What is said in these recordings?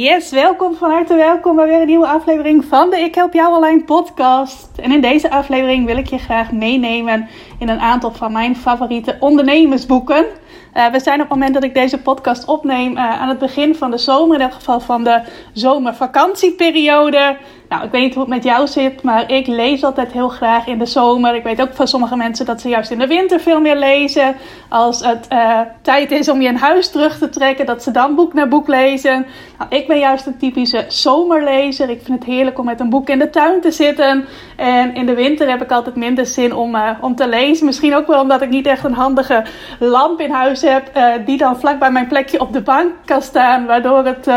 Yes, welkom, van harte welkom bij weer een nieuwe aflevering van de Ik Help Jou Online podcast. En in deze aflevering wil ik je graag meenemen in een aantal van mijn favoriete ondernemersboeken. Uh, we zijn op het moment dat ik deze podcast opneem uh, aan het begin van de zomer, in elk geval van de zomervakantieperiode. Nou, ik weet niet hoe het met jou zit, maar ik lees altijd heel graag in de zomer. Ik weet ook van sommige mensen dat ze juist in de winter veel meer lezen. Als het uh, tijd is om je een huis terug te trekken, dat ze dan boek naar boek lezen. Nou, ik ben juist een typische zomerlezer. Ik vind het heerlijk om met een boek in de tuin te zitten. En in de winter heb ik altijd minder zin om, uh, om te lezen. Misschien ook wel omdat ik niet echt een handige lamp in huis heb, uh, die dan vlak bij mijn plekje op de bank kan staan. Waardoor het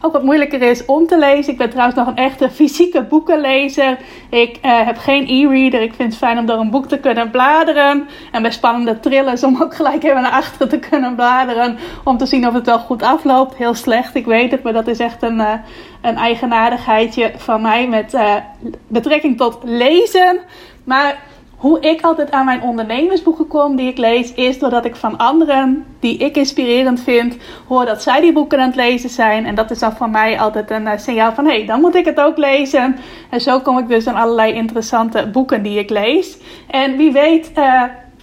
ook wat moeilijker is om te lezen. Ik ben trouwens nog een echte fysieke fysieke boekenlezer. Ik uh, heb geen e-reader. Ik vind het fijn om door een boek te kunnen bladeren. En bij spannende thrillers om ook gelijk even naar achteren te kunnen bladeren. Om te zien of het wel goed afloopt. Heel slecht, ik weet het. Maar dat is echt een, uh, een eigenaardigheidje van mij met uh, betrekking tot lezen. Maar hoe ik altijd aan mijn ondernemersboeken kom die ik lees, is doordat ik van anderen die ik inspirerend vind, hoor dat zij die boeken aan het lezen zijn. En dat is dan voor mij altijd een uh, signaal van hé, hey, dan moet ik het ook lezen. En zo kom ik dus aan allerlei interessante boeken die ik lees. En wie weet. Uh,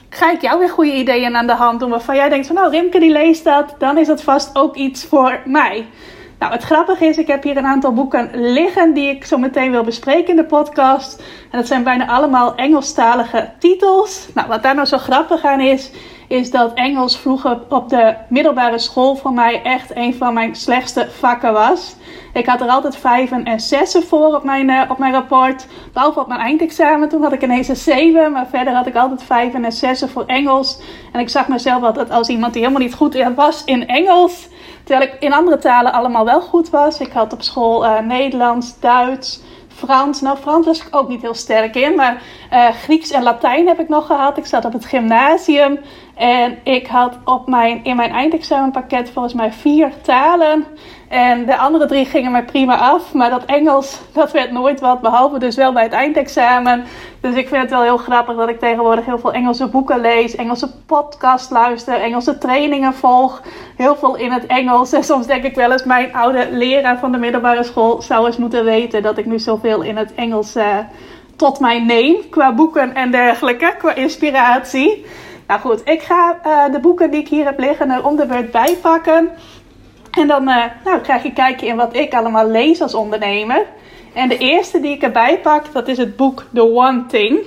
ga ik jou weer goede ideeën aan de hand doen waarvan jij denkt van nou Rimke die leest dat, dan is dat vast ook iets voor mij. Nou, het grappige is, ik heb hier een aantal boeken liggen die ik zo meteen wil bespreken in de podcast. En dat zijn bijna allemaal Engelstalige titels. Nou, wat daar nou zo grappig aan is, is dat Engels vroeger op de middelbare school voor mij echt een van mijn slechtste vakken was. Ik had er altijd vijven en zessen voor op mijn, uh, op mijn rapport. Behalve op mijn eindexamen. Toen had ik ineens een zeven. Maar verder had ik altijd vijven en zessen voor Engels. En ik zag mezelf altijd als iemand die helemaal niet goed was in Engels. Terwijl ik in andere talen allemaal wel goed was. Ik had op school uh, Nederlands, Duits, Frans. Nou, Frans was ik ook niet heel sterk in. Maar Grieks en Latijn heb ik nog gehad. Ik zat op het gymnasium. En ik had op mijn, in mijn eindexamenpakket volgens mij vier talen. En de andere drie gingen mij prima af. Maar dat Engels, dat werd nooit wat. Behalve dus wel bij het eindexamen. Dus ik vind het wel heel grappig dat ik tegenwoordig heel veel Engelse boeken lees. Engelse podcast luister. Engelse trainingen volg. Heel veel in het Engels. En soms denk ik wel eens, mijn oude leraar van de middelbare school zou eens moeten weten dat ik nu zoveel in het Engels uh, tot mij neem. Qua boeken en dergelijke. Qua inspiratie. Nou goed, ik ga uh, de boeken die ik hier heb liggen er om de beurt bijpakken. En dan uh, nou, krijg je kijkje in wat ik allemaal lees als ondernemer. En de eerste die ik erbij pak, dat is het boek The One Thing.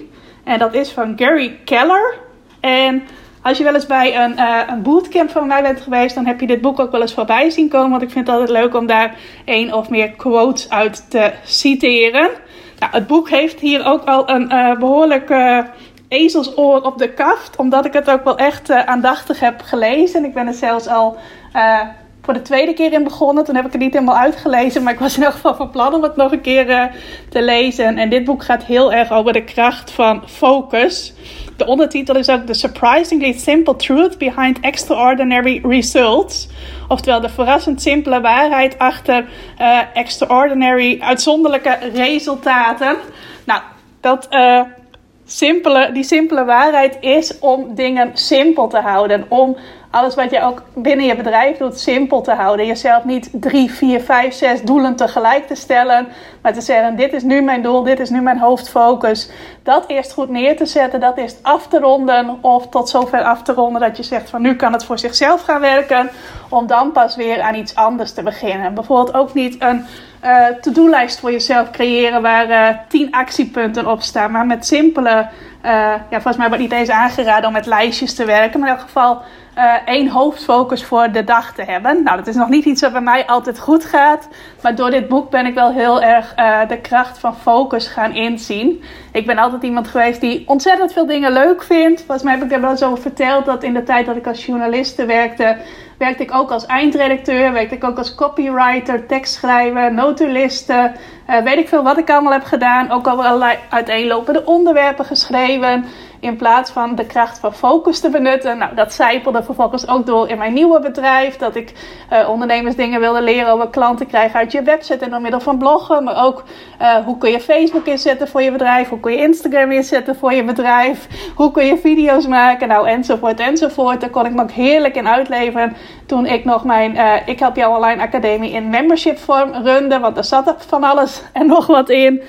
En dat is van Gary Keller. En als je wel eens bij een, een bootcamp van mij bent geweest, dan heb je dit boek ook wel eens voorbij zien komen. Want ik vind het altijd leuk om daar één of meer quotes uit te citeren. Nou, het boek heeft hier ook al een uh, behoorlijk ezelsoor op de kaft. Omdat ik het ook wel echt uh, aandachtig heb gelezen. Ik ben er zelfs al uh, voor de tweede keer in begonnen. Toen heb ik het niet helemaal uitgelezen. Maar ik was in elk geval van plan om het nog een keer uh, te lezen. En dit boek gaat heel erg over de kracht van focus. De ondertitel is ook The Surprisingly Simple Truth Behind Extraordinary Results. Oftewel de verrassend simpele waarheid achter extraordinary, uitzonderlijke resultaten. Nou, dat simpele, die simpele waarheid is om dingen simpel te houden. Om alles wat je ook binnen je bedrijf doet simpel te houden. Jezelf niet drie, vier, vijf, zes doelen tegelijk te stellen. Maar te zeggen, dit is nu mijn doel, dit is nu mijn hoofdfocus. Dat eerst goed neer te zetten, dat eerst af te ronden. Of tot zover af te ronden dat je zegt van nu kan het voor zichzelf gaan werken. Om dan pas weer aan iets anders te beginnen. Bijvoorbeeld ook niet een uh, to-do-lijst voor jezelf creëren waar uh, tien actiepunten op staan. Maar met simpele, uh, ja, volgens mij wordt niet eens aangeraden om met lijstjes te werken. Maar in elk geval één hoofdfocus voor de dag te hebben. Nou, dat is nog niet iets wat bij mij altijd goed gaat. Maar door dit boek ben ik wel heel erg de kracht van focus gaan inzien. ik ben altijd iemand geweest die ontzettend veel dingen leuk vindt. Volgens mij heb ik er wel eens over verteld dat in de tijd dat ik als journaliste werkte, werkte ik ook als eindredacteur, werkte ik ook als copywriter, tekstschrijver, notuliste. Uh, weet ik veel wat ik allemaal heb gedaan. Ook al allerlei uiteenlopende onderwerpen geschreven. In plaats van de kracht van focus te benutten. Nou, dat zijpelde vervolgens ook door in mijn nieuwe bedrijf. Dat ik uh, ondernemers dingen wilde leren over klanten krijgen uit je website en door middel van bloggen. Maar ook uh, hoe kun je Facebook inzetten voor je bedrijf. Hoe kun je Instagram inzetten voor je bedrijf. Hoe kun je video's maken. Nou, enzovoort enzovoort. Daar kon ik me ook heerlijk in uitleveren. Toen ik nog mijn uh, Ik Help Jou Online Academie in membership vorm runde. Want er zat er van alles en nog wat in.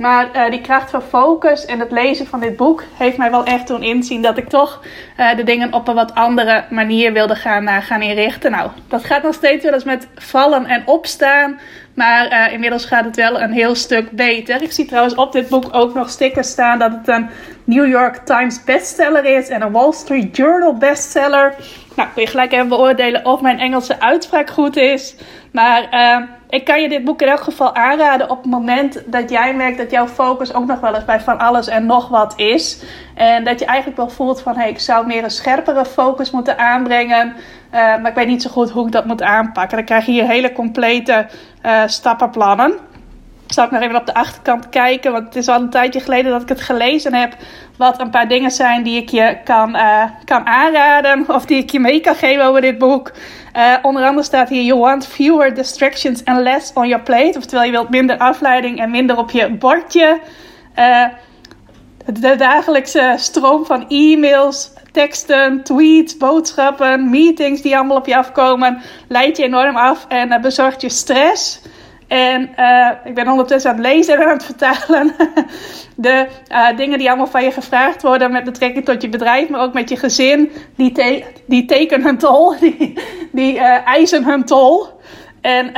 Maar uh, die kracht van focus en het lezen van dit boek heeft mij wel echt doen inzien dat ik toch uh, de dingen op een wat andere manier wilde gaan, uh, gaan inrichten. Nou, dat gaat nog steeds wel eens met vallen en opstaan. Maar inmiddels gaat het wel een heel stuk beter. Ik zie trouwens op dit boek ook nog stickers staan dat het een New York Times bestseller is en een Wall Street Journal bestseller. Nou, kun je gelijk even beoordelen of mijn Engelse uitspraak goed is. Maar ik kan je dit boek in elk geval aanraden op het moment dat jij merkt dat jouw focus ook nog wel eens bij van alles en nog wat is. En dat je eigenlijk wel voelt van hey, ik zou meer een scherpere focus moeten aanbrengen. Uh, maar ik weet niet zo goed hoe ik dat moet aanpakken. Dan krijg je hier hele complete uh, stappenplannen. Ik zal nog even op de achterkant kijken, want het is al een tijdje geleden dat ik het gelezen heb. Wat een paar dingen zijn die ik je kan, uh, kan aanraden of die ik je mee kan geven over dit boek. Uh, onder andere staat hier: You want fewer distractions and less on your plate. Oftewel, je wilt minder afleiding en minder op je bordje. Uh, de dagelijkse stroom van e-mails, teksten, tweets, boodschappen, meetings die allemaal op je afkomen, leidt je enorm af en bezorgt je stress. En uh, ik ben ondertussen aan het lezen en aan het vertalen. de uh, dingen die allemaal van je gevraagd worden met betrekking tot je bedrijf, maar ook met je gezin, die, te die tekenen hun tol. Die, uh, eisen hun tol. En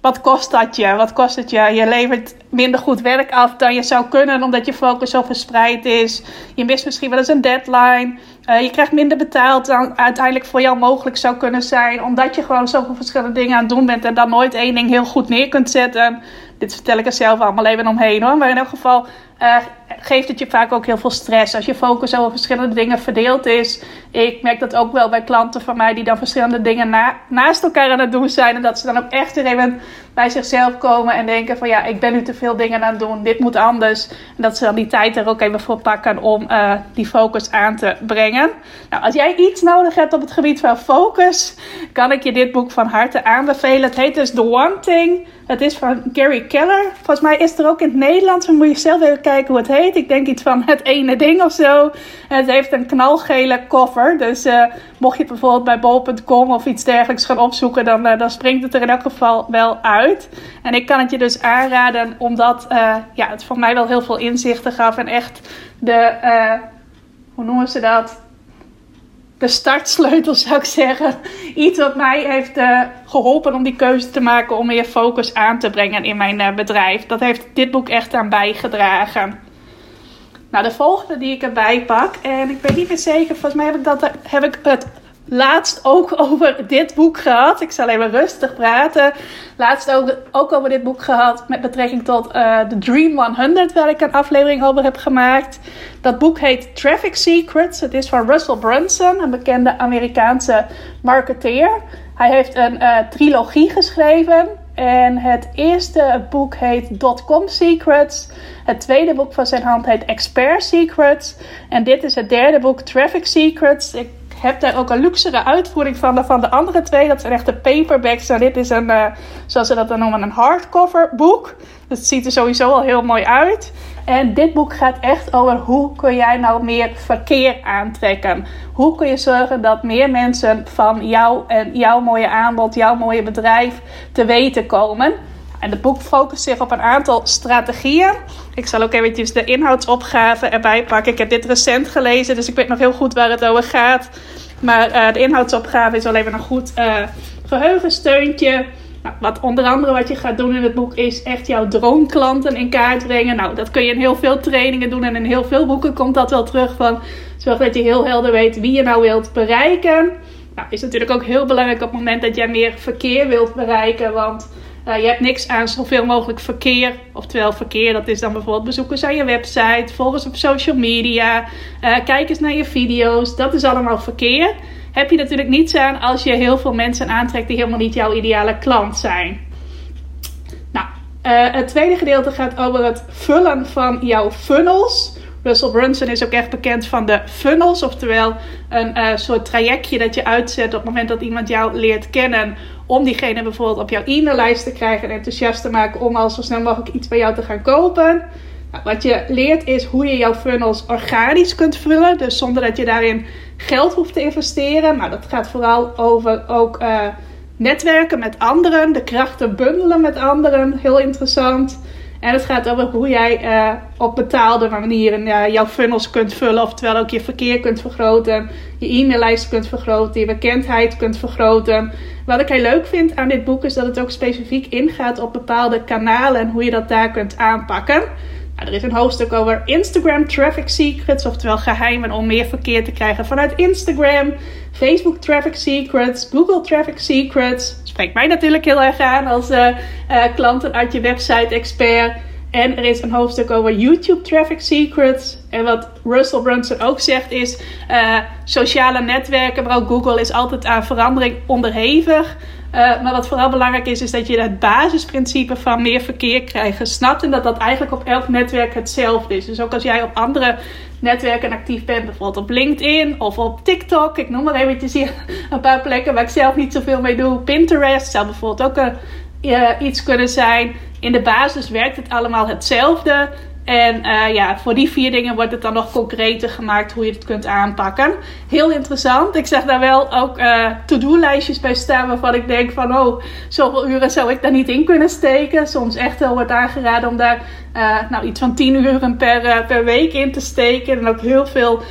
wat kost dat je? Wat kost het je? Je levert minder goed werk af dan je zou kunnen, omdat je focus zo verspreid is. Je mist misschien wel eens een deadline. Uh, je krijgt minder betaald dan uiteindelijk voor jou mogelijk zou kunnen zijn, omdat je gewoon zoveel verschillende dingen aan het doen bent en dan nooit één ding heel goed neer kunt zetten. Dit vertel ik er zelf allemaal even omheen hoor. Maar in elk geval uh, geeft het je vaak ook heel veel stress. Als je focus over verschillende dingen verdeeld is. Ik merk dat ook wel bij klanten van mij die dan verschillende dingen na, naast elkaar aan het doen zijn. En dat ze dan ook echt er even bij zichzelf komen en denken van ja, ik ben nu te veel dingen aan het doen. Dit moet anders. En dat ze dan die tijd er ook even voor pakken om uh, die focus aan te brengen. Nou, als jij iets nodig hebt op het gebied van focus, kan ik je dit boek van harte aanbevelen. Het heet dus The One Thing. Het is van Gary Keller. Volgens mij is er ook in het Nederlands. Dan moet je zelf even kijken hoe het heet. Ik denk iets van het ene ding of zo. het heeft een knalgele cover. Dus uh, mocht je het bijvoorbeeld bij bol.com of iets dergelijks gaan opzoeken, dan, uh, dan springt het er in elk geval wel uit. En ik kan het je dus aanraden, omdat uh, ja, het voor mij wel heel veel inzichten gaf. En echt de, hoe noemen ze dat? De startsleutel zou ik zeggen. Iets wat mij heeft uh, geholpen om die keuze te maken om meer focus aan te brengen in mijn uh, bedrijf. Dat heeft dit boek echt aan bijgedragen. Nou, de volgende die ik erbij pak, en ik weet niet meer zeker, volgens mij heb ik, dat, heb ik het laatst ook over dit boek gehad. Ik zal even rustig praten. Laatst ook, ook over dit boek gehad met betrekking tot uh, The Dream 100, waar ik een aflevering over heb gemaakt. Dat boek heet Traffic Secrets. Het is van Russell Brunson, een bekende Amerikaanse marketeer. Hij heeft een uh, trilogie geschreven. En het eerste boek heet Dotcom Secrets. Het tweede boek van zijn hand heet Expert Secrets. En dit is het derde boek Traffic Secrets. Ik heb daar ook een luxere uitvoering van van de andere twee. Dat zijn echte paperbacks. Dit is een, uh, zoals ze dat dan noemen, een hardcover boek. Het ziet er sowieso al heel mooi uit. En dit boek gaat echt over hoe kun jij nou meer verkeer aantrekken. Hoe kun je zorgen dat meer mensen van jou en jouw mooie aanbod, jouw mooie bedrijf te weten komen. En het boek focust zich op een aantal strategieën. Ik zal ook eventjes de inhoudsopgave erbij pakken. Ik heb dit recent gelezen, dus ik weet nog heel goed waar het over gaat. Maar uh, de inhoudsopgave is wel even een goed uh, geheugensteuntje. Nou, wat onder andere wat je gaat doen in het boek is echt jouw droomklanten in kaart brengen. Nou, dat kun je in heel veel trainingen doen en in heel veel boeken komt dat wel terug van. Zorg dat je heel helder weet wie je nou wilt bereiken. Nou, is natuurlijk ook heel belangrijk op het moment dat jij meer verkeer wilt bereiken, want je hebt niks aan zoveel mogelijk verkeer. Oftewel, verkeer, dat is dan bijvoorbeeld bezoekers aan je website, volgers op social media, kijk eens naar je video's. Dat is allemaal verkeer. Heb je natuurlijk niets aan als je heel veel mensen aantrekt die helemaal niet jouw ideale klant zijn. Nou, het tweede gedeelte gaat over het vullen van jouw funnels. Russell Brunson is ook echt bekend van de funnels, oftewel een uh, soort trajectje dat je uitzet op het moment dat iemand jou leert kennen, om diegene bijvoorbeeld op jouw e-maillijst te krijgen en enthousiast te maken om al zo snel mogelijk iets bij jou te gaan kopen. Nou, wat je leert is hoe je jouw funnels organisch kunt vullen, dus zonder dat je daarin geld hoeft te investeren. Nou, dat gaat vooral over ook uh, netwerken met anderen, de krachten bundelen met anderen, heel interessant. En het gaat over hoe jij uh, op betaalde manieren uh, jouw funnels kunt vullen. Oftewel ook je verkeer kunt vergroten. Je e-maillijst kunt vergroten. Je bekendheid kunt vergroten. Wat ik heel leuk vind aan dit boek is dat het ook specifiek ingaat op bepaalde kanalen. En hoe je dat daar kunt aanpakken. Nou, er is een hoofdstuk over Instagram Traffic Secrets. Oftewel geheimen om meer verkeer te krijgen vanuit Instagram. Facebook Traffic Secrets. Google Traffic Secrets spreekt mij natuurlijk heel erg aan als uh, uh, klanten uit je website expert. En er is een hoofdstuk over YouTube Traffic Secrets. En wat Russell Brunson ook zegt is: uh, sociale netwerken, maar ook Google is altijd aan verandering onderhevig. Uh, maar wat vooral belangrijk is, is dat je het basisprincipe van meer verkeer krijgen snapt. En dat dat eigenlijk op elk netwerk hetzelfde is. Dus ook als jij op andere netwerken actief bent, bijvoorbeeld op LinkedIn of op TikTok. Ik noem maar eventjes hier een paar plekken waar ik zelf niet zoveel mee doe. Pinterest zou bijvoorbeeld ook een, uh, iets kunnen zijn. In de basis werkt het allemaal hetzelfde. En uh, ja, voor die vier dingen wordt het dan nog concreter gemaakt hoe je het kunt aanpakken. Heel interessant. Ik zeg daar wel ook uh, to-do-lijstjes bij staan waarvan ik denk van oh, zoveel uren zou ik daar niet in kunnen steken. Soms echt wel wordt aangeraden om daar uh, nou, iets van 10 uur per, per week in te steken. En ook heel veel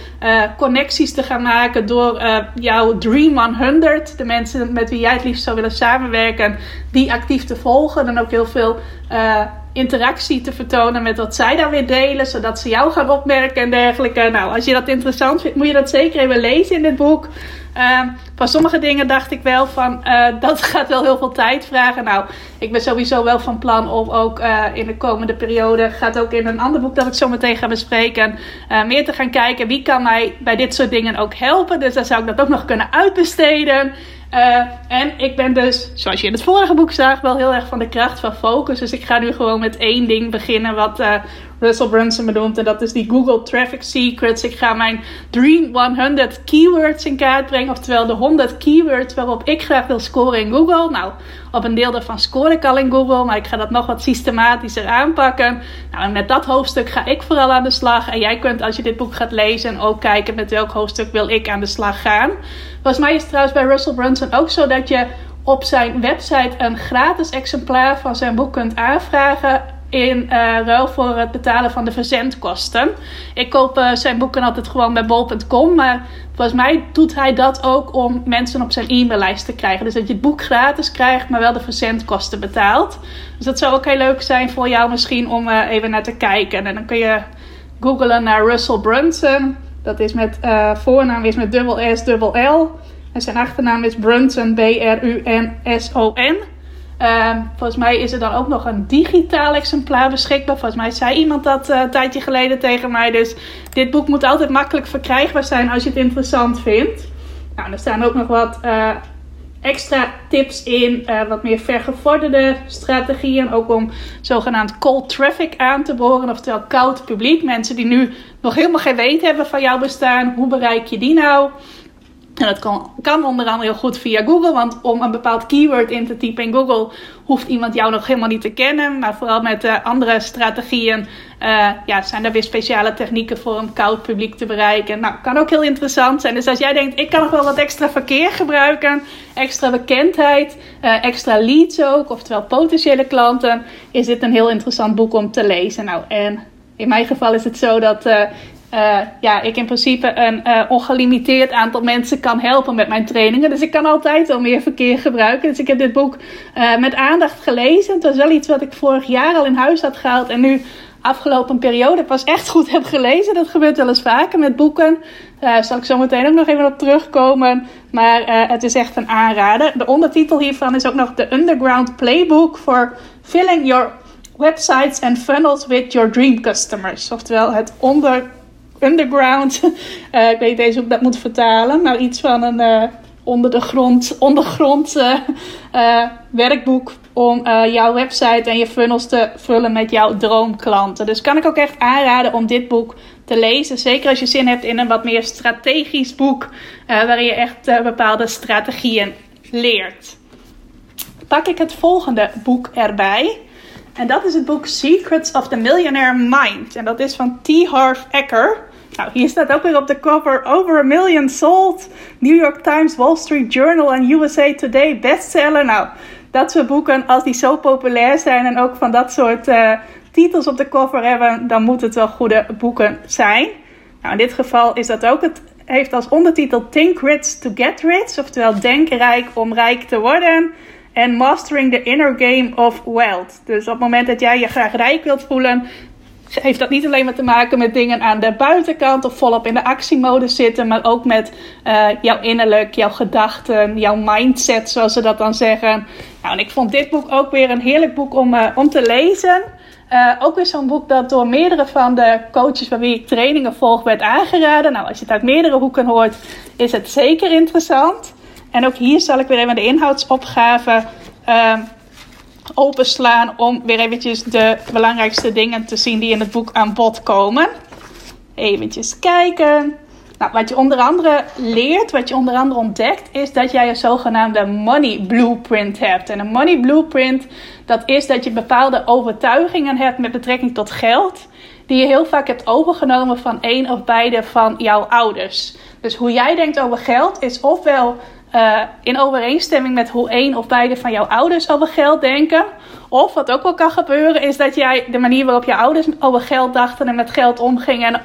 connecties te gaan maken door jouw Dream 100. De mensen met wie jij het liefst zou willen samenwerken, die actief te volgen. En ook heel veel interactie te vertonen met wat zij daar weer delen, zodat ze jou gaan opmerken en dergelijke. Nou, als je dat interessant vindt, moet je dat zeker even lezen in dit boek. Uh, van sommige dingen dacht ik wel van uh, dat gaat wel heel veel tijd vragen. Nou, ik ben sowieso wel van plan om ook uh, in de komende periode, gaat ook in een ander boek dat ik zo meteen ga bespreken, uh, meer te gaan kijken wie kan mij bij dit soort dingen ook helpen. Dus dan zou ik dat ook nog kunnen uitbesteden. En ik ben dus, zoals je in het vorige boek zag, wel heel erg van de kracht van focus. Dus ik ga nu gewoon met één ding beginnen wat Russell Brunson bedoelt. En dat is die Google Traffic Secrets. Ik ga mijn Dream 100 keywords in kaart brengen. Oftewel de 100 keywords waarop ik graag wil scoren in Google. Nou, op een deel daarvan score ik al in Google. Maar ik ga dat nog wat systematischer aanpakken. Nou, en met dat hoofdstuk ga ik vooral aan de slag. En jij kunt als je dit boek gaat lezen ook kijken met welk hoofdstuk wil ik aan de slag gaan. Volgens mij is het trouwens bij Russell Brunson ook zo dat je op zijn website een gratis exemplaar van zijn boek kunt aanvragen in uh, ruil voor het betalen van de verzendkosten. Ik koop uh, zijn boeken altijd gewoon bij bol.com, maar volgens mij doet hij dat ook om mensen op zijn e-maillijst te krijgen. Dus dat je het boek gratis krijgt, maar wel de verzendkosten betaalt. Dus dat zou ook heel leuk zijn voor jou misschien om uh, even naar te kijken. En dan kun je googlen naar Russell Brunson. Dat is met voornaam is met dubbel S, dubbel L. En zijn achternaam is Brunson, B-R-U-N-S-O-N. Uh, volgens mij is er dan ook nog een digitaal exemplaar beschikbaar. Volgens mij zei iemand dat uh, een tijdje geleden tegen mij. Dus dit boek moet altijd makkelijk verkrijgbaar zijn als je het interessant vindt. Nou, er staan ook nog wat uh, extra tips in. Uh, wat meer vergevorderde strategieën. Ook om zogenaamd cold traffic aan te boren. Oftewel koud publiek. Mensen die nu nog helemaal geen weet hebben van jouw bestaan. Hoe bereik je die nou? En dat kan, kan, onder andere heel goed via Google, want om een bepaald keyword in te typen in Google hoeft iemand jou nog helemaal niet te kennen. Maar vooral met uh, andere strategieën uh, ja, zijn er weer speciale technieken voor om koud publiek te bereiken. Nou, kan ook heel interessant zijn. Dus als jij denkt, ik kan nog wel wat extra verkeer gebruiken, extra bekendheid, uh, extra leads ook, oftewel potentiële klanten, is dit een heel interessant boek om te lezen. Nou, en in mijn geval is het zo dat ja, ik in principe een uh, ongelimiteerd aantal mensen kan helpen met mijn trainingen. Dus ik kan altijd wel meer verkeer gebruiken. Dus ik heb dit boek uh, met aandacht gelezen. Het was wel iets wat ik vorig jaar al in huis had gehaald. En nu afgelopen periode pas echt goed heb gelezen. Dat gebeurt wel eens vaker met boeken. Daar zal ik zo meteen ook nog even op terugkomen. Maar het is echt een aanrader. De ondertitel hiervan is ook nog The Underground Playbook for Filling Your Websites and Funnels with Your Dream Customers. Oftewel het onder, underground. Uh, ik weet niet eens hoe ik dat moet vertalen. Maar iets van een uh, onder de grond, ondergrond werkboek om jouw website en je funnels te vullen met jouw droomklanten. Dus kan ik ook echt aanraden om dit boek te lezen. Zeker als je zin hebt in een wat meer strategisch boek, waarin je echt bepaalde strategieën leert. Pak ik het volgende boek erbij. En dat is het boek Secrets of the Millionaire Mind. En dat is van T. Harv Eker. Nou, hier staat ook weer op de cover: Over a million sold. New York Times, Wall Street Journal en USA Today bestseller. Nou, dat soort boeken, als die zo populair zijn en ook van dat soort uh, titels op de cover hebben, dan moeten het wel goede boeken zijn. Nou, in dit geval is dat ook het, heeft als ondertitel Think Rich to Get Rich, oftewel denk rijk om rijk te worden. En Mastering the Inner Game of Wealth. Dus op het moment dat jij je graag rijk wilt voelen, heeft dat niet alleen maar te maken met dingen aan de buitenkant of volop in de actiemodus zitten, maar ook met uh, jouw innerlijk, jouw gedachten, jouw mindset, zoals ze dat dan zeggen. Nou, en ik vond dit boek ook weer een heerlijk boek om, uh, om te lezen. Uh, ook weer zo'n boek dat door meerdere van de coaches bij wie ik trainingen volg werd aangeraden. Nou, als je het uit meerdere hoeken hoort, is het zeker interessant. En ook hier zal ik weer even de inhoudsopgave openslaan om weer eventjes de belangrijkste dingen te zien die in het boek aan bod komen. Eventjes kijken. Nou, wat je onder andere leert, wat je onder andere ontdekt, is dat jij een zogenaamde money blueprint hebt. En een money blueprint, dat is dat je bepaalde overtuigingen hebt met betrekking tot geld, die je heel vaak hebt overgenomen van een of beide van jouw ouders. Dus hoe jij denkt over geld is ofwel uh, in overeenstemming met hoe een of beide van jouw ouders over geld denken. Of wat ook wel kan gebeuren, is dat jij de manier waarop je ouders over geld dachten en met geld omgingen en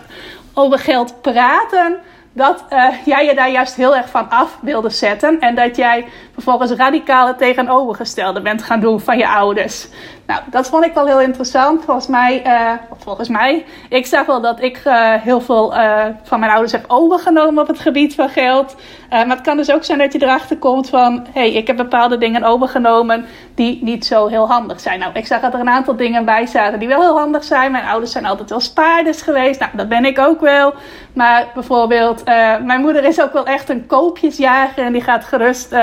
over geld praten, dat uh, jij je daar juist heel erg van af wilde zetten. En dat jij vervolgens radicaal tegenovergestelde bent gaan doen van je ouders. Nou, dat vond ik wel heel interessant. Volgens mij, uh, volgens mij, ik zag wel dat ik uh, heel veel uh, van mijn ouders heb overgenomen op het gebied van geld. maar het kan dus ook zijn dat je erachter komt van, hey, ik heb bepaalde dingen overgenomen die niet zo heel handig zijn. Nou, ik zag dat er een aantal dingen bij zaten die wel heel handig zijn. Mijn ouders zijn altijd wel spaarders geweest. Nou, dat ben ik ook wel. Maar bijvoorbeeld, mijn moeder is ook wel echt een koopjesjager en die gaat gerust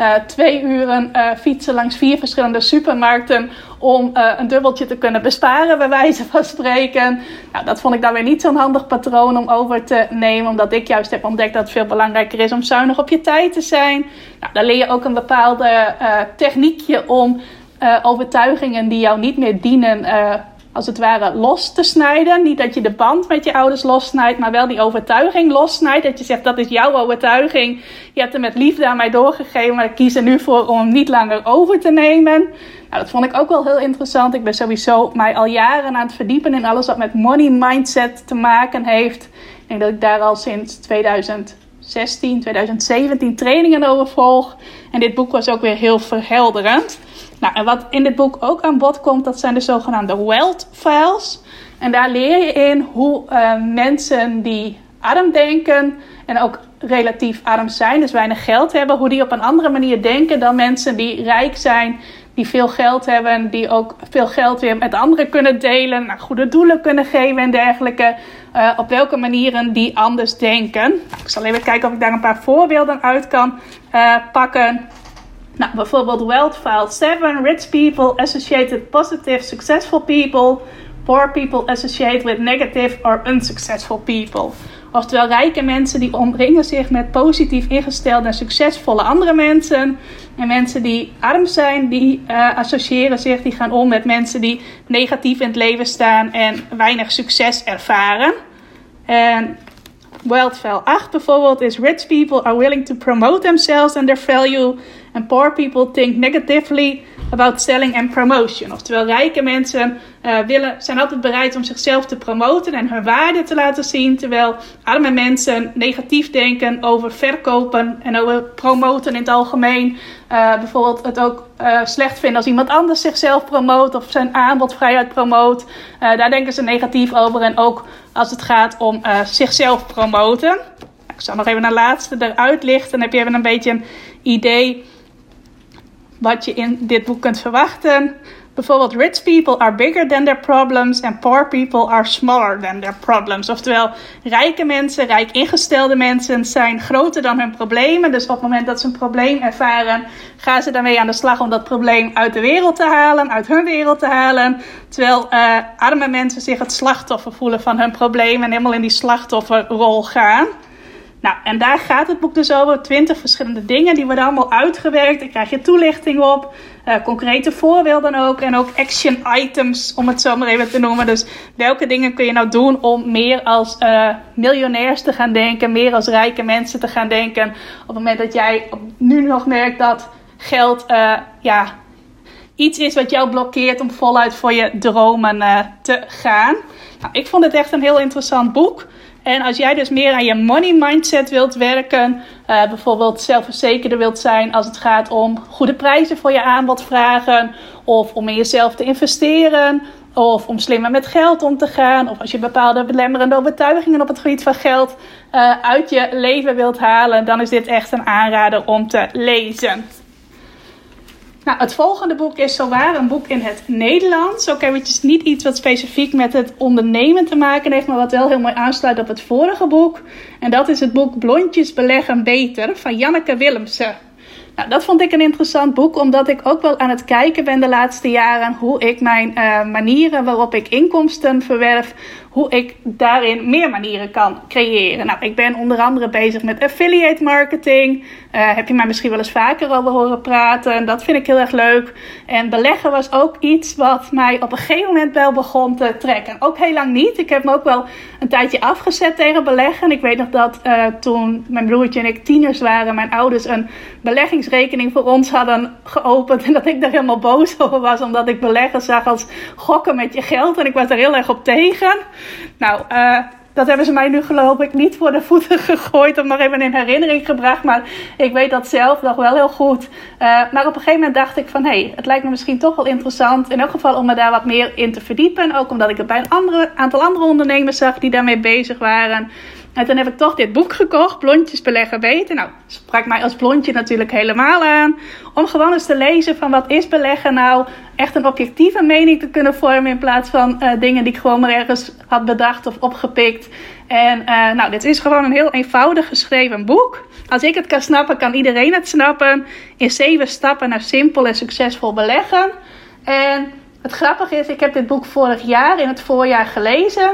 uh, twee uren uh, fietsen langs vier verschillende supermarkten om uh, een dubbeltje te kunnen besparen, bij wijze van spreken. Nou, dat vond ik dan weer niet zo'n handig patroon om over te nemen, omdat ik juist heb ontdekt dat het veel belangrijker is om zuinig op je tijd te zijn. Nou, dan leer je ook een bepaalde techniekje om overtuigingen die jou niet meer dienen als het ware los te snijden. Niet dat je de band met je ouders lossnijdt, maar wel die overtuiging lossnijdt. Dat je zegt, dat is jouw overtuiging. Je hebt hem met liefde aan mij doorgegeven, maar ik kies er nu voor om hem niet langer over te nemen. Nou, dat vond ik ook wel heel interessant. Ik ben sowieso mij al jaren aan het verdiepen in alles wat met money mindset te maken heeft. Ik denk dat ik daar al sinds 2016, 2017 trainingen over volg. En dit boek was ook weer heel verhelderend. Nou, en wat in dit boek ook aan bod komt, dat zijn de zogenaamde wealth files. En daar leer je in hoe uh, mensen die arm denken en ook relatief arm zijn, dus weinig geld hebben, hoe die op een andere manier denken dan mensen die rijk zijn, die veel geld hebben, die ook veel geld weer met anderen kunnen delen, naar goede doelen kunnen geven en dergelijke. Uh, op welke manieren die anders denken. Ik zal even kijken of ik daar een paar voorbeelden uit kan uh, pakken. Nou, bijvoorbeeld File 7. Rich people associate with positive, successful people. Poor people associate with negative or unsuccessful people. Oftewel, rijke mensen die omringen zich met positief ingestelde en succesvolle andere mensen. En mensen die arm zijn, die uh, associëren zich, die gaan om met mensen die negatief in het leven staan en weinig succes ervaren. En Wealth File 8 bijvoorbeeld is rich people are willing to promote themselves and their value. And poor people think negatively about selling and promotion. Oftewel, rijke mensen uh, willen, zijn altijd bereid om zichzelf te promoten en hun waarde te laten zien. Terwijl arme mensen negatief denken over verkopen en over promoten in het algemeen. Uh, bijvoorbeeld het ook uh, slecht vinden als iemand anders zichzelf promoot of zijn aanbod vrijheid promoot. daar denken ze negatief over. En ook als het gaat om zichzelf promoten. Ik zal nog even een laatste eruit lichten. Dan heb je even een beetje een idee wat je in dit boek kunt verwachten. Bijvoorbeeld, rich people are bigger than their problems and poor people are smaller than their problems. Oftewel, rijke mensen, rijk ingestelde mensen zijn groter dan hun problemen. Dus op het moment dat ze een probleem ervaren, gaan ze daarmee aan de slag om dat probleem uit de wereld te halen, uit hun wereld te halen. Terwijl uh, arme mensen zich het slachtoffer voelen van hun probleem en helemaal in die slachtofferrol gaan. Nou, en daar gaat het boek dus over. Twintig verschillende dingen. Die worden allemaal uitgewerkt. Daar krijg je toelichting op. Uh, concrete voorbeelden ook. En ook action items, om het zo maar even te noemen. Dus welke dingen kun je nou doen om meer als uh, miljonairs te gaan denken. Meer als rijke mensen te gaan denken. Op het moment dat jij nu nog merkt dat geld, uh, ja, iets is wat jou blokkeert om voluit voor je dromen te gaan. Nou, ik vond het echt een heel interessant boek. En als jij dus meer aan je money mindset wilt werken, uh, bijvoorbeeld zelfverzekerder wilt zijn als het gaat om goede prijzen voor je aanbod vragen, of om in jezelf te investeren, of om slimmer met geld om te gaan, of als je bepaalde belemmerende overtuigingen op het gebied van geld uh, uit je leven wilt halen, dan is dit echt een aanrader om te lezen. Nou, het volgende boek is zowaar een boek in het Nederlands. Ook eventjes niet iets wat specifiek met het ondernemen te maken heeft, maar wat wel heel mooi aansluit op het vorige boek. En dat is het boek Blondjes beleggen beter van Janneke Willemsen. Nou, dat vond ik een interessant boek, omdat ik ook wel aan het kijken ben de laatste jaren hoe ik mijn uh, manieren waarop ik inkomsten verwerf, hoe ik daarin meer manieren kan creëren. Nou, ik ben onder andere bezig met affiliate marketing. Uh, heb je mij misschien wel eens vaker over horen praten. Dat vind ik heel erg leuk. En beleggen was ook iets wat mij op een gegeven moment wel begon te trekken. Ook heel lang niet. Ik heb me ook wel een tijdje afgezet tegen beleggen. Ik weet nog dat uh, toen mijn broertje en ik tieners waren, mijn ouders een beleggingsrekening voor ons hadden geopend. En dat ik daar helemaal boos over was, omdat ik beleggen zag als gokken met je geld. En ik was er heel erg op tegen. Nou, uh, dat hebben ze mij nu geloof ik niet voor de voeten gegooid. Of nog even in herinnering gebracht. Maar ik weet dat zelf nog wel heel goed. Uh, maar op een gegeven moment dacht ik van... Hé, hey, het lijkt me misschien toch wel interessant. In elk geval om me daar wat meer in te verdiepen. Ook omdat ik het bij een andere, aantal andere ondernemers zag die daarmee bezig waren. En toen heb ik toch dit boek gekocht, Blondjes beleggen weten. Nou, sprak mij als blondje natuurlijk helemaal aan. Om gewoon eens te lezen van wat is beleggen nou. Echt een objectieve mening te kunnen vormen in plaats van uh, dingen die ik gewoon maar ergens had bedacht of opgepikt. En uh, nou, dit is gewoon een heel eenvoudig geschreven boek. Als ik het kan snappen, kan iedereen het snappen. In zeven stappen naar simpel en succesvol beleggen. En het grappige is, ik heb dit boek vorig jaar in het voorjaar gelezen.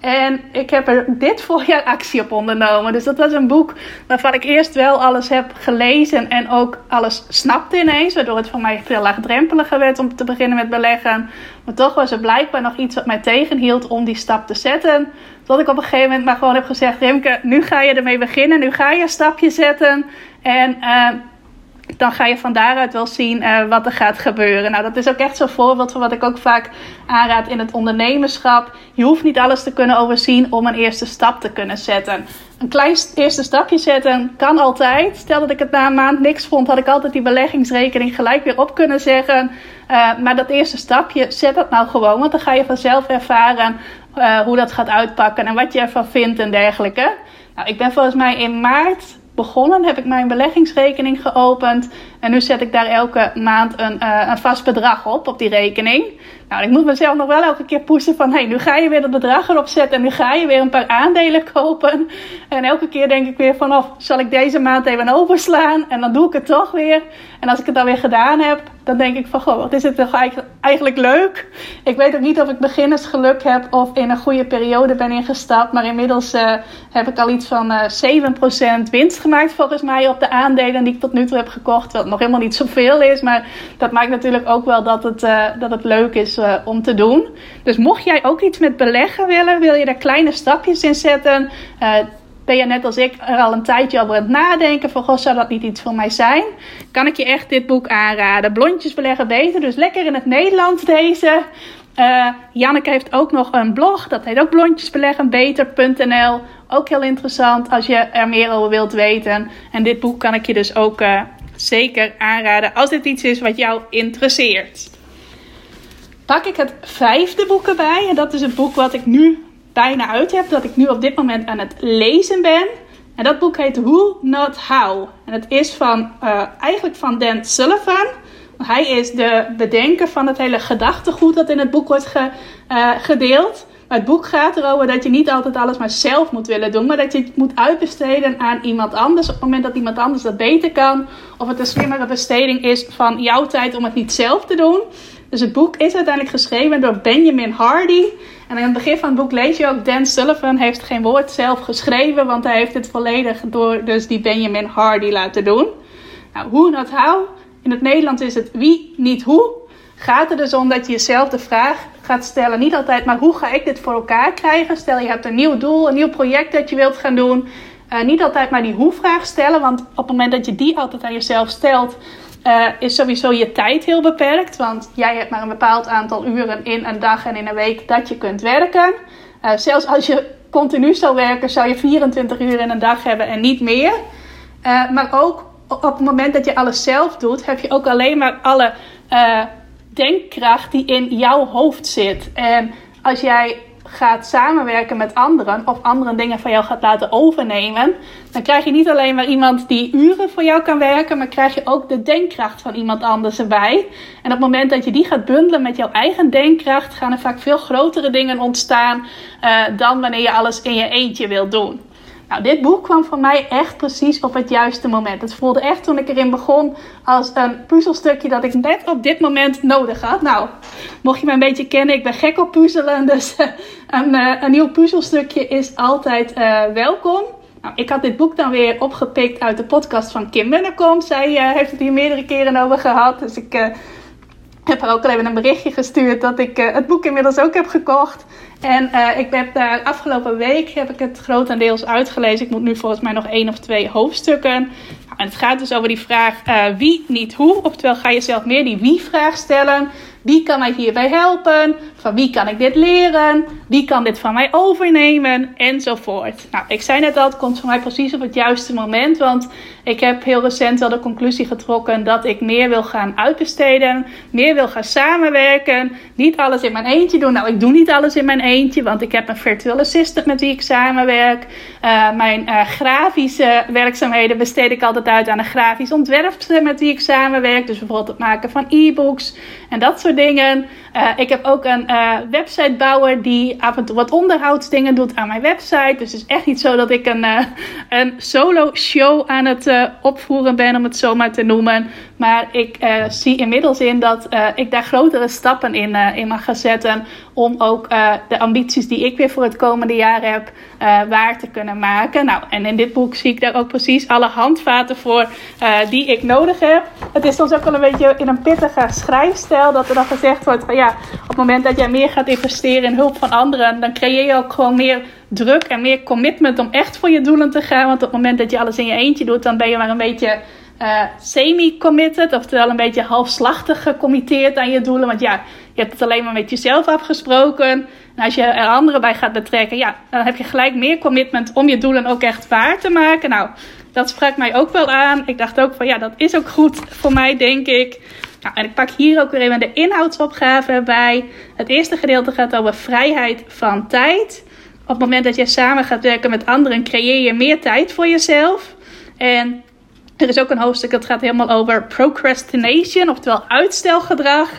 En ik heb er dit voorjaar actie op ondernomen. Dus dat was een boek waarvan ik eerst wel alles heb gelezen en ook alles snapte ineens. Waardoor het voor mij veel laagdrempeliger werd om te beginnen met beleggen. Maar toch was er blijkbaar nog iets wat mij tegenhield om die stap te zetten. Tot ik op een gegeven moment maar gewoon heb gezegd: Remke, nu ga je ermee beginnen. Nu ga je een stapje zetten. En. Uh, dan ga je van daaruit wel zien uh, wat er gaat gebeuren. Nou, dat is ook echt zo'n voorbeeld van wat ik ook vaak aanraad in het ondernemerschap. Je hoeft niet alles te kunnen overzien om een eerste stap te kunnen zetten. Een klein eerste stapje zetten kan altijd. Stel dat ik het na een maand niks vond, had ik altijd die beleggingsrekening gelijk weer op kunnen zeggen. Uh, maar dat eerste stapje, zet dat nou gewoon, want dan ga je vanzelf ervaren uh, hoe dat gaat uitpakken en wat je ervan vindt en dergelijke. Nou, ik ben volgens mij in maart begonnen, heb ik mijn beleggingsrekening geopend. En nu zet ik daar elke maand een, uh, een vast bedrag op, op die rekening. Nou, ik moet mezelf nog wel elke keer pushen van... hey, nu ga je weer dat bedrag erop zetten en nu ga je weer een paar aandelen kopen. En elke keer denk ik weer van... of zal ik deze maand even overslaan? En dan doe ik het toch weer. En als ik het dan weer gedaan heb, dan denk ik van... goh, wat is het toch eigenlijk leuk? Ik weet ook niet of ik beginnersgeluk heb of in een goede periode ben ingestapt. Maar inmiddels uh, heb ik al iets van uh, eh, 7% winst gemaakt volgens mij op de aandelen die ik tot nu toe heb gekocht. Wat nog helemaal niet zoveel is, maar dat maakt natuurlijk ook wel dat het, uh, dat het leuk is om te doen. Dus mocht jij ook iets met beleggen willen, wil je daar kleine stapjes in zetten. Ben je net als ik er al een tijdje over aan het nadenken van, goh, zou dat niet iets voor mij zijn? Kan ik je echt dit boek aanraden. Blondjes beleggen beter, dus lekker in het Nederlands deze. Uh, Janneke heeft ook nog een blog, dat heet ook blondjesbeleggenbeter.nl. Ook heel interessant als je er meer over wilt weten. En dit boek kan ik je dus ook uh, zeker aanraden als dit iets is wat jou interesseert. Pak ik het vijfde boek erbij. En dat is het boek wat ik nu bijna uit heb. Dat ik nu op dit moment aan het lezen ben. En dat boek heet Who Not How. En het is van, uh, eigenlijk van Dan Sullivan. Hij is de bedenker van het hele gedachtegoed dat in het boek wordt ge, uh, gedeeld. Maar het boek gaat erover dat je niet altijd alles maar zelf moet willen doen, maar dat je het moet uitbesteden aan iemand anders op het moment dat iemand anders dat beter kan. Of het een slimmere besteding is van jouw tijd om het niet zelf te doen. Dus het boek is uiteindelijk geschreven door Benjamin Hardy. En in het begin van het boek lees je ook Dan Sullivan heeft geen woord zelf geschreven, want hij heeft het volledig door dus die Benjamin Hardy laten doen. Nou, hoe dat hou. In het Nederlands is het wie, niet hoe. Gaat er dus om dat je jezelf de vraag gaat stellen, niet altijd, maar hoe ga ik dit voor elkaar krijgen? Stel je hebt een nieuw doel, een nieuw project dat je wilt gaan doen. Uh, niet altijd maar die hoe-vraag stellen, want op het moment dat je die altijd aan jezelf stelt, uh, is sowieso je tijd heel beperkt. Want jij hebt maar een bepaald aantal uren in een dag en in een week dat je kunt werken. Uh, zelfs als je continu zou werken, zou je 24 uur in een dag hebben en niet meer. maar ook op het moment dat je alles zelf doet, heb je ook alleen maar alle denkkracht die in jouw hoofd zit. En als jij gaat samenwerken met anderen of anderen dingen van jou gaat laten overnemen, dan krijg je niet alleen maar iemand die uren voor jou kan werken, maar krijg je ook de denkkracht van iemand anders erbij. En op het moment dat je die gaat bundelen met jouw eigen denkkracht, gaan er vaak veel grotere dingen ontstaan uh, dan wanneer je alles in je eentje wilt doen. Nou, dit boek kwam voor mij echt precies op het juiste moment. Het voelde echt toen ik erin begon als een puzzelstukje dat ik net op dit moment nodig had. Nou, mocht je me een beetje kennen, ik ben gek op puzzelen. Dus een, uh, een nieuw puzzelstukje is altijd uh, welkom. Nou, ik had dit boek dan weer opgepikt uit de podcast van Kim Bennekom. Zij heeft het hier meerdere keren over gehad. Dus ik heb haar ook al even een berichtje gestuurd dat ik het boek inmiddels ook heb gekocht. En uh, ik heb daar afgelopen week heb ik het grotendeels uitgelezen. Ik moet nu volgens mij nog één of twee hoofdstukken. Nou, en het gaat dus over die vraag wie, niet hoe. Oftewel ga je zelf meer die wie-vraag stellen. Wie kan mij hierbij helpen? Van wie kan ik dit leren? Wie kan dit van mij overnemen? Enzovoort. Nou, ik zei net al, het komt voor mij precies op het juiste moment. Want ik heb heel recent wel de conclusie getrokken dat ik meer wil gaan uitbesteden. Meer wil gaan samenwerken. Niet alles in mijn eentje doen. Nou, ik doe niet alles in mijn eentje. Want ik heb een virtual assistant met wie ik samenwerk. Uh, mijn uh, grafische werkzaamheden besteed ik altijd uit aan een grafisch ontwerpster met wie ik samenwerk. Dus bijvoorbeeld het maken van e-books en dat soort dingen. Uh, ik heb ook een uh, websitebouwer die af en toe wat onderhoudsdingen doet aan mijn website. Dus het is echt niet zo dat ik een, uh, een solo show aan het opvoeren ben, om het zo maar te noemen. Maar ik zie inmiddels in dat ik daar grotere stappen in, in mag zetten. Om ook de ambities die ik weer voor het komende jaar heb, waar te kunnen maken. Nou, en in dit boek zie ik daar ook precies alle handvaten voor die ik nodig heb. Het is soms ook wel een beetje in een pittige schrijfstijl dat er dan gezegd wordt van ja op het moment dat jij meer gaat investeren in hulp van anderen, dan creëer je ook gewoon meer druk en meer commitment om echt voor je doelen te gaan. Want op het moment dat je alles in je eentje doet, dan ben je maar een beetje uh, semi-committed, oftewel een beetje halfslachtig gecommitteerd aan je doelen. Want ja, je hebt het alleen maar met jezelf afgesproken. En als je er anderen bij gaat betrekken, ja, dan heb je gelijk meer commitment om je doelen ook echt waar te maken. Nou, dat sprak mij ook wel aan. Ik dacht ook van ja, dat is ook goed voor mij, denk ik. Nou, en ik pak hier ook weer even de inhoudsopgave bij. Het eerste gedeelte gaat over vrijheid van tijd. Op het moment dat je samen gaat werken met anderen, creëer je meer tijd voor jezelf. En er is ook een hoofdstuk dat gaat helemaal over procrastination, oftewel uitstelgedrag.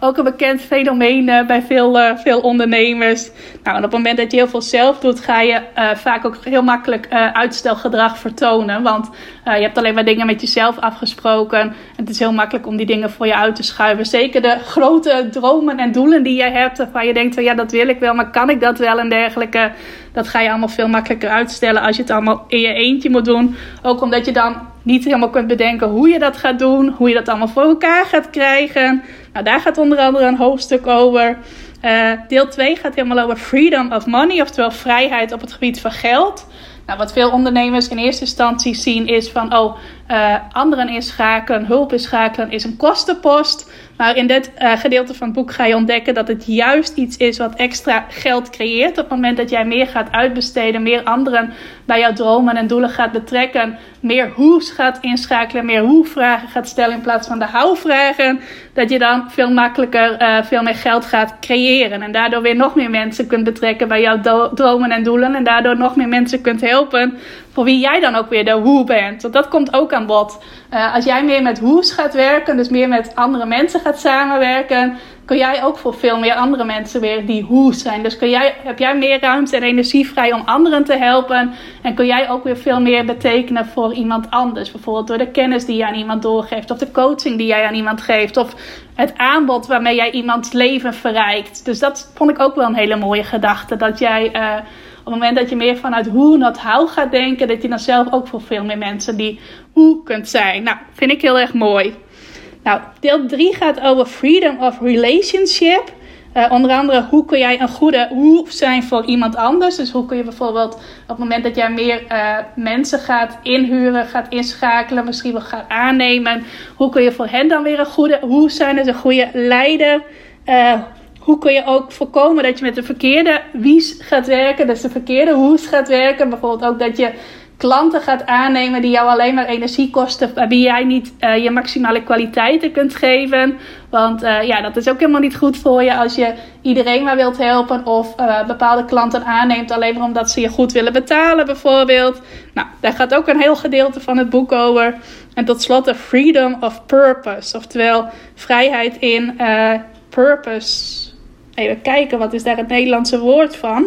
Ook een bekend fenomeen uh, bij veel, uh, veel ondernemers. Nou, en op het moment dat je heel veel zelf doet, ga je uh, vaak ook heel makkelijk uitstelgedrag vertonen. Want je hebt alleen maar dingen met jezelf afgesproken. En het is heel makkelijk om die dingen voor je uit te schuiven. Zeker de grote dromen en doelen die je hebt, waarvan je denkt van ja, dat wil ik wel, maar kan ik dat wel en dergelijke. Dat ga je allemaal veel makkelijker uitstellen als je het allemaal in je eentje moet doen. Ook omdat je dan niet helemaal kunt bedenken hoe je dat gaat doen, hoe je dat allemaal voor elkaar gaat krijgen. Nou, daar gaat onder andere een hoofdstuk over. Uh, deel 2 gaat helemaal over freedom of money, oftewel vrijheid op het gebied van geld. Nou, wat veel ondernemers in eerste instantie zien is van, oh, uh, anderen inschakelen, hulp inschakelen is een kostenpost. Maar in dit uh, gedeelte van het boek ga je ontdekken dat het juist iets is wat extra geld creëert. Op het moment dat jij meer gaat uitbesteden, meer anderen bij jouw dromen en doelen gaat betrekken, meer hoe's gaat inschakelen, meer hoe-vragen gaat stellen in plaats van de how-vragen, dat je dan veel makkelijker uh, veel meer geld gaat creëren. En daardoor weer nog meer mensen kunt betrekken bij jouw dromen en doelen. En daardoor nog meer mensen kunt helpen voor wie jij dan ook weer de hoe bent. Want dat komt ook aan bod. Uh, als jij meer met hoe's gaat werken, dus meer met andere mensen gaat samenwerken, kun jij ook voor veel meer andere mensen weer die hoe's zijn. Dus kun jij, heb jij meer ruimte en energie vrij om anderen te helpen. En kun jij ook weer veel meer betekenen voor iemand anders. Bijvoorbeeld door de kennis die je aan iemand doorgeeft. Of de coaching die jij aan iemand geeft. Of het aanbod waarmee jij iemands leven verrijkt. Dus dat vond ik ook wel een hele mooie gedachte. Dat jij... Uh, op het moment dat je meer vanuit hoe naar how gaat denken, dat je dan zelf ook voor veel meer mensen die hoe kunt zijn. Nou, vind ik heel erg mooi. Nou, deel 3 gaat over freedom of relationship. Uh, onder andere, hoe kun jij een goede hoe zijn voor iemand anders? Dus hoe kun je bijvoorbeeld op het moment dat jij meer uh, mensen gaat inhuren, gaat inschakelen, misschien wel gaat aannemen, hoe kun je voor hen dan weer een goede hoe zijn? Dus een goede leider. Uh, hoe kun je ook voorkomen dat je met de verkeerde wie's gaat werken, dus de verkeerde hoes gaat werken? Bijvoorbeeld ook dat je klanten gaat aannemen die jou alleen maar energie kosten, waarbij jij niet uh, je maximale kwaliteiten kunt geven. Want uh, ja, dat is ook helemaal niet goed voor je als je iedereen maar wilt helpen of uh, bepaalde klanten aanneemt alleen maar omdat ze je goed willen betalen, bijvoorbeeld. Nou, daar gaat ook een heel gedeelte van het boek over. En tot slot de freedom of purpose, oftewel vrijheid in purpose. Even kijken, wat is daar het Nederlandse woord van?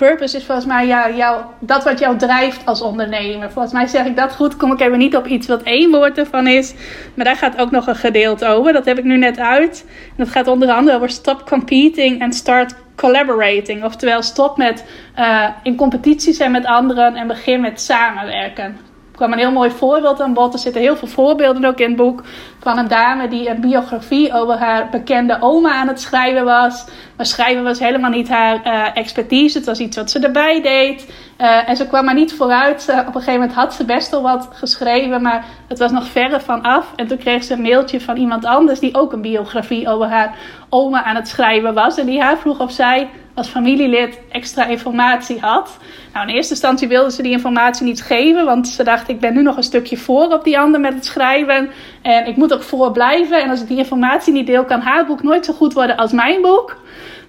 Purpose is volgens mij ja, jou, dat wat jou drijft als ondernemer. Volgens mij zeg ik dat goed. Kom ik even niet op iets wat één woord ervan is. Maar daar gaat ook nog een gedeelte over. Dat heb ik nu net uit. En dat gaat onder andere over stop competing and start collaborating. Oftewel stop met uh, in competitie zijn met anderen en begin met samenwerken kwam een heel mooi voorbeeld aan bod. Er zitten heel veel voorbeelden ook in het boek. Van een dame die een biografie over haar bekende oma aan het schrijven was. Maar schrijven was helemaal niet haar uh, expertise. Het was iets wat ze erbij deed. Uh, en ze kwam maar niet vooruit. Uh, op een gegeven moment had ze best wel wat geschreven. Maar het was nog verre van af. En toen kreeg ze een mailtje van iemand anders. Die ook een biografie over haar oma aan het schrijven was. En die haar vroeg of zij als familielid extra informatie had. Nou, in eerste instantie wilde ze die informatie niet geven, want ze dacht: ik ben nu nog een stukje voor op die ander met het schrijven. En ik moet ook voor blijven. En als ik die informatie niet deel, kan haar boek nooit zo goed worden als mijn boek.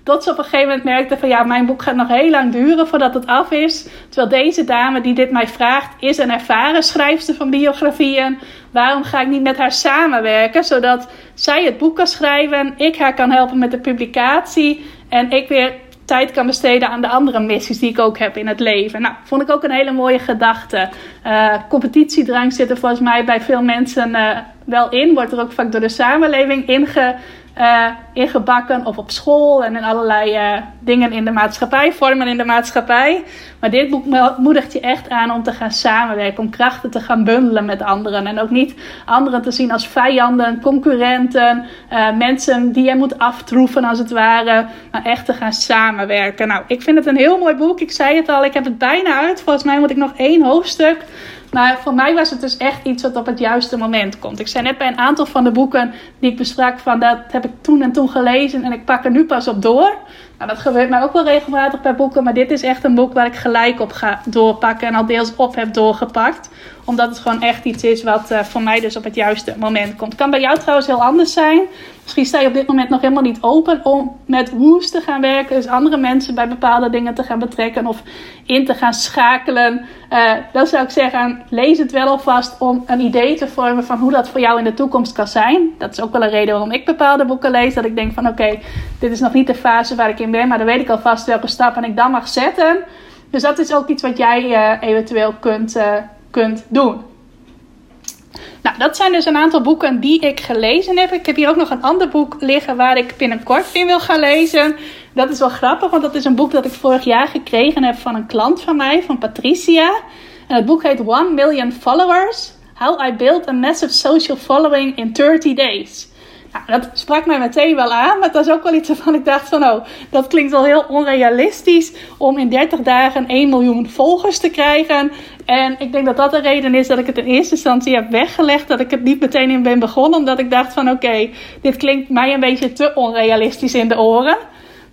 Tot ze op een gegeven moment merkte van ja, mijn boek gaat nog heel lang duren voordat het af is. Terwijl deze dame die dit mij vraagt, is een ervaren schrijfster van biografieën. Waarom ga ik niet met haar samenwerken, zodat zij het boek kan schrijven, ik haar kan helpen met de publicatie en ik weer tijd kan besteden aan de andere missies die ik ook heb in het leven. Nou, vond ik ook een hele mooie gedachte. Uh, competitiedrang zit er volgens mij bij veel mensen uh, wel in. Wordt er ook vaak door de samenleving inge uh, ingebakken of op school en in allerlei uh, dingen in de maatschappij, vormen in de maatschappij. Maar dit boek moedigt je echt aan om te gaan samenwerken, om krachten te gaan bundelen met anderen. En ook niet anderen te zien als vijanden, concurrenten, uh, mensen die je moet aftroeven als het ware, maar echt te gaan samenwerken. Nou, ik vind het een heel mooi boek. Ik zei het al, ik heb het bijna uit. Volgens mij moet ik nog één hoofdstuk. Maar voor mij was het dus echt iets wat op het juiste moment komt. Ik zei net bij een aantal van de boeken die ik besprak van dat heb ik toen en toen gelezen en ik pak er nu pas op door. Nou, dat gebeurt mij ook wel regelmatig bij boeken, maar dit is echt een boek waar ik gelijk op ga doorpakken en al deels op heb doorgepakt. Omdat het gewoon echt iets is wat uh, voor mij dus op het juiste moment komt. Kan bij jou trouwens heel anders zijn. Misschien sta je op dit moment nog helemaal niet open om met woes te gaan werken. Dus andere mensen bij bepaalde dingen te gaan betrekken of in te gaan schakelen. Uh, dan zou ik zeggen, lees het wel alvast om een idee te vormen van hoe dat voor jou in de toekomst kan zijn. Dat is ook wel een reden waarom ik bepaalde boeken lees. Dat ik denk van oké, dit is nog niet de fase waar ik in Maar dan weet ik alvast welke stappen ik dan mag zetten. Dus dat is ook iets wat jij uh, eventueel kunt, uh, kunt doen. Nou, dat zijn dus een aantal boeken die ik gelezen heb. Ik heb hier ook nog een ander boek liggen waar ik binnenkort in wil gaan lezen. Dat is wel grappig, want dat is een boek dat ik vorig jaar gekregen heb van een klant van mij, van Patricia. En het boek heet One Million Followers: How I Built a Massive Social Following in 30 Days. Nou, dat sprak mij meteen wel aan, maar dat was ook wel iets waarvan ik dacht van, oh, dat klinkt wel heel onrealistisch om in 30 dagen 1 miljoen volgers te krijgen. En ik denk dat dat de reden is dat ik het in eerste instantie heb weggelegd, dat ik het niet meteen in ben begonnen, omdat ik dacht van, oké, dit klinkt mij een beetje te onrealistisch in de oren.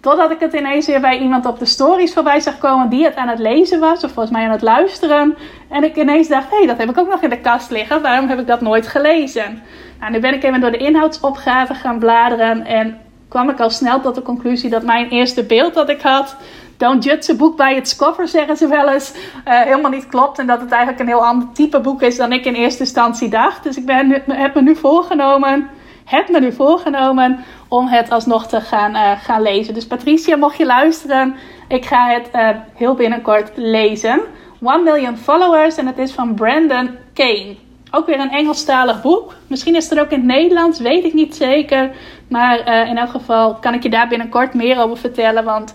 Totdat ik het ineens weer bij iemand op de stories voorbij zag komen die het aan het lezen was, of volgens mij aan het luisteren. En ik ineens dacht, hé, hey, dat heb ik ook nog in de kast liggen, waarom heb ik dat nooit gelezen? Nou, nu ben ik even door de inhoudsopgave gaan bladeren en kwam ik al snel tot de conclusie dat mijn eerste beeld dat ik had, Don't judge a boek bij its cover, zeggen ze wel eens, uh, helemaal niet klopt. En dat het eigenlijk een heel ander type boek is dan ik in eerste instantie dacht. Dus ik ben, heb me nu voorgenomen, heb me nu voorgenomen om het alsnog te gaan, uh, gaan lezen. Dus Patricia, mocht je luisteren, ik ga het uh, heel binnenkort lezen. One Million Followers en het is van Brandon Kane. Ook weer een Engelstalig boek. Misschien is het ook in het Nederlands, weet ik niet zeker. Maar uh, in elk geval kan ik je daar binnenkort meer over vertellen. Want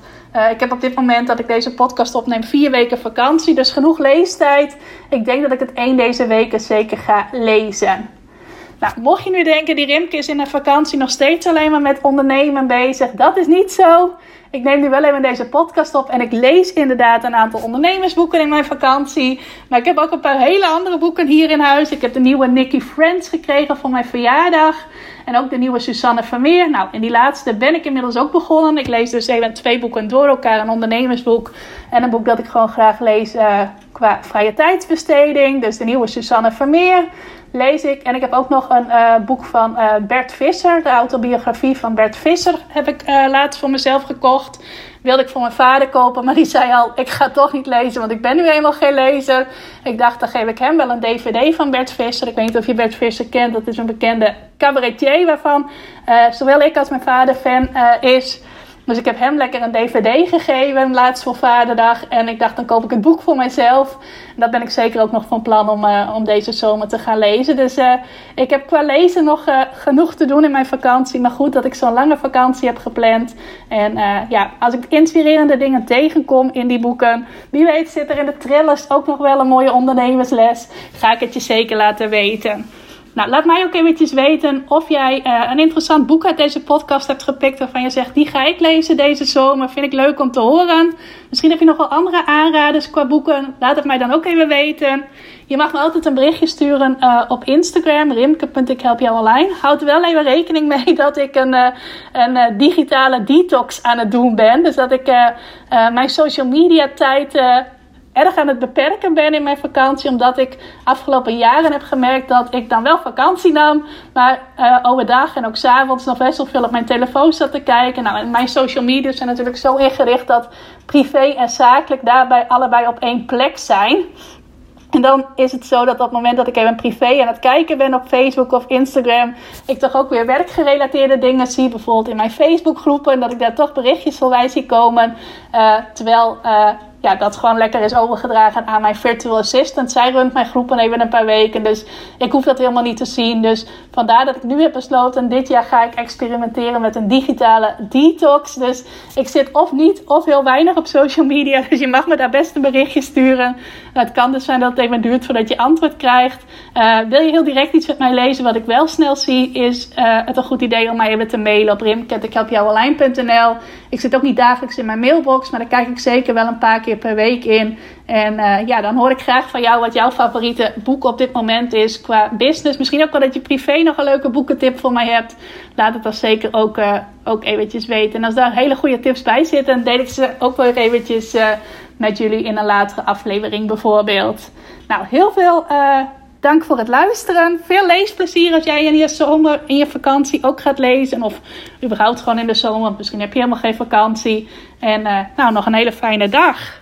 ik heb op dit moment dat ik deze podcast opneem vier weken vakantie. Dus genoeg leestijd. Ik denk dat ik het één deze weken zeker ga lezen. Nou, mocht je nu denken, die Rimke is in de vakantie nog steeds alleen maar met ondernemen bezig. Dat is niet zo. Ik neem nu wel even deze podcast op en ik lees inderdaad een aantal ondernemersboeken in mijn vakantie. Maar ik heb ook een paar hele andere boeken hier in huis. Ik heb de nieuwe Nicky Friends gekregen voor mijn verjaardag. En ook de nieuwe Susanne Vermeer. Nou, in die laatste ben ik inmiddels ook begonnen. Ik lees dus even twee boeken door elkaar. Een ondernemersboek en een boek dat ik gewoon graag lees uh, qua vrije tijdsbesteding. Dus de nieuwe Susanne Vermeer lees ik. En ik heb ook nog een uh, boek van uh, Bert Visser. De autobiografie van Bert Visser heb ik uh, laatst voor mezelf gekocht. Wilde ik voor mijn vader kopen, maar die zei al: Ik ga toch niet lezen, want ik ben nu eenmaal geen lezer. Ik dacht, dan geef ik hem wel een DVD van Bert Visser. Ik weet niet of je Bert Visser kent, dat is een bekende cabaretier waarvan zowel ik als mijn vader fan is. Dus ik heb hem lekker een dvd gegeven, laatst voor vaderdag. En ik dacht, dan koop ik het boek voor mijzelf. Dat ben ik zeker ook nog van plan om, uh, om deze zomer te gaan lezen. Dus uh, ik heb qua lezen nog uh, genoeg te doen in mijn vakantie. Maar goed dat ik zo'n lange vakantie heb gepland. En ja, als ik inspirerende dingen tegenkom in die boeken. Wie weet zit er in de trillers ook nog wel een mooie ondernemersles. Ga ik het je zeker laten weten. Nou, laat mij ook eventjes weten of jij uh, een interessant boek uit deze podcast hebt gepikt. Waarvan je zegt, die ga ik lezen deze zomer. Vind ik leuk om te horen. Misschien heb je nog wel andere aanraders qua boeken. Laat het mij dan ook even weten. Je mag me altijd een berichtje sturen uh, op Instagram. Rimke.ikhelpjouonline. Houd er wel even rekening mee dat ik een, uh, een digitale detox aan het doen ben. Dus dat ik mijn social media tijd erg aan het beperken ben in mijn vakantie. Omdat ik afgelopen jaren heb gemerkt dat ik dan wel vakantie nam. Maar uh, overdag en ook s'avonds nog best wel veel op mijn telefoon zat te kijken. Nou, en mijn social media zijn natuurlijk zo ingericht dat privé en zakelijk daarbij allebei op één plek zijn. En dan is het zo dat op het moment dat ik even privé aan het kijken ben op Facebook of Instagram, ik toch ook weer werkgerelateerde dingen zie. Bijvoorbeeld in mijn Facebookgroepen. En dat ik daar toch berichtjes voorbij zie komen. Uh, terwijl uh, ja, dat gewoon lekker is overgedragen aan mijn virtual assistant. Zij runt mijn groepen even een paar weken. Dus ik hoef dat helemaal niet te zien. Dus vandaar dat ik nu heb besloten. Dit jaar ga ik experimenteren met een digitale detox. Dus ik zit of niet of heel weinig op social media. Dus je mag me daar best een berichtje sturen. Het kan dus zijn dat het even duurt voordat je antwoord krijgt. Uh, wil je heel direct iets met mij lezen? Wat ik wel snel zie, is uh, het een goed idee om mij even te mailen op rimket.ikhelpjouonline.nl. Ik zit ook niet dagelijks in mijn mailbox, maar daar kijk ik zeker wel een paar keer per week in. En uh, ja, dan hoor ik graag van jou wat jouw favoriete boek op dit moment is qua business. Misschien ook wel dat je privé nog een leuke boekentip voor mij hebt. Laat het dan zeker ook, uh, ook eventjes weten. En als daar hele goede tips bij zitten, deel ik ze ook wel eventjes uh, met jullie in een latere aflevering bijvoorbeeld. Nou, heel veel dank voor het luisteren. Veel leesplezier als jij in je zomer, in je vakantie ook gaat lezen. Of überhaupt gewoon in de zomer. Misschien heb je helemaal geen vakantie. En nou, nog een hele fijne dag.